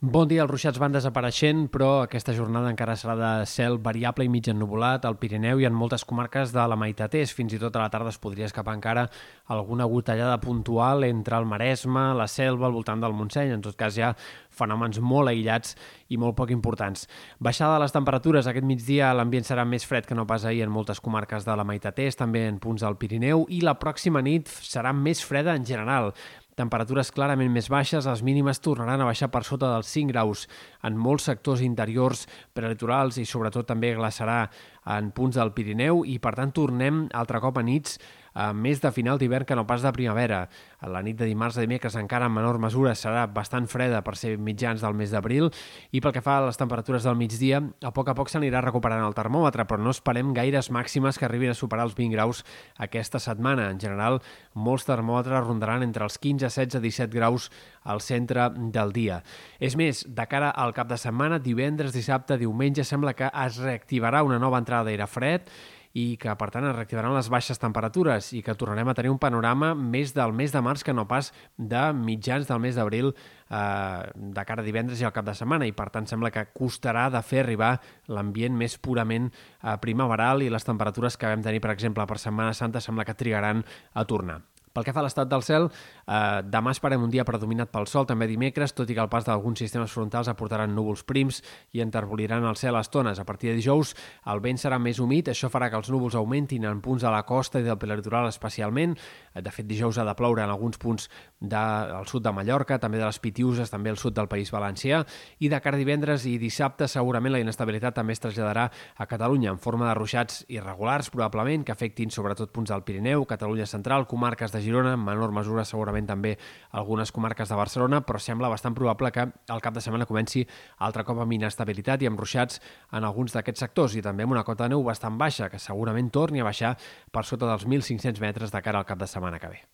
Bon dia, els ruixats van desapareixent, però aquesta jornada encara serà de cel variable i mig ennuvolat al Pirineu i en moltes comarques de la meitat est. Fins i tot a la tarda es podria escapar encara alguna gotellada puntual entre el Maresme, la Selva, al voltant del Montseny. En tot cas, hi ha fenòmens molt aïllats i molt poc importants. Baixada de les temperatures, aquest migdia l'ambient serà més fred que no pas ahir en moltes comarques de la meitat est, també en punts del Pirineu, i la pròxima nit serà més freda en general. Temperatures clarament més baixes, les mínimes tornaran a baixar per sota dels 5 graus en molts sectors interiors prelitorals i sobretot també glaçarà en punts del Pirineu i per tant tornem altre cop a nits eh, més de final d'hivern que no pas de primavera. La nit de dimarts a dimecres encara en menor mesura serà bastant freda per ser mitjans del mes d'abril i pel que fa a les temperatures del migdia, a poc a poc s'anirà recuperant el termòmetre, però no esperem gaires màximes que arribin a superar els 20 graus aquesta setmana. En general, molts termòmetres rondaran entre els 15, 16, 17 graus al centre del dia. És més, de cara al cap de setmana, divendres, dissabte, diumenge, sembla que es reactivarà una nova entrada d'aire fred i que, per tant, es reactivaran les baixes temperatures i que tornarem a tenir un panorama més del mes de març que no pas de mitjans del mes d'abril eh, de cara a divendres i al cap de setmana i, per tant, sembla que costarà de fer arribar l'ambient més purament eh, primaveral i les temperatures que vam tenir, per exemple, per Setmana Santa sembla que trigaran a tornar. Pel que fa a l'estat del cel, eh, demà esperem un dia predominat pel sol, també dimecres, tot i que el pas d'alguns sistemes frontals aportaran núvols prims i enterboliran el cel a estones. A partir de dijous, el vent serà més humit, això farà que els núvols augmentin en punts de la costa i del prelitoral especialment. Eh, de fet, dijous ha de ploure en alguns punts del sud de Mallorca, també de les Pitiuses, també al sud del País Valencià, i de cara divendres i dissabte segurament la inestabilitat també es traslladarà a Catalunya en forma de ruixats irregulars, probablement, que afectin sobretot punts del Pirineu, Catalunya central, comarques de Girona, en menor mesura segurament també algunes comarques de Barcelona, però sembla bastant probable que el cap de setmana comenci altre cop amb inestabilitat i amb ruixats en alguns d'aquests sectors i també amb una cota de neu bastant baixa, que segurament torni a baixar per sota dels 1.500 metres de cara al cap de setmana que ve.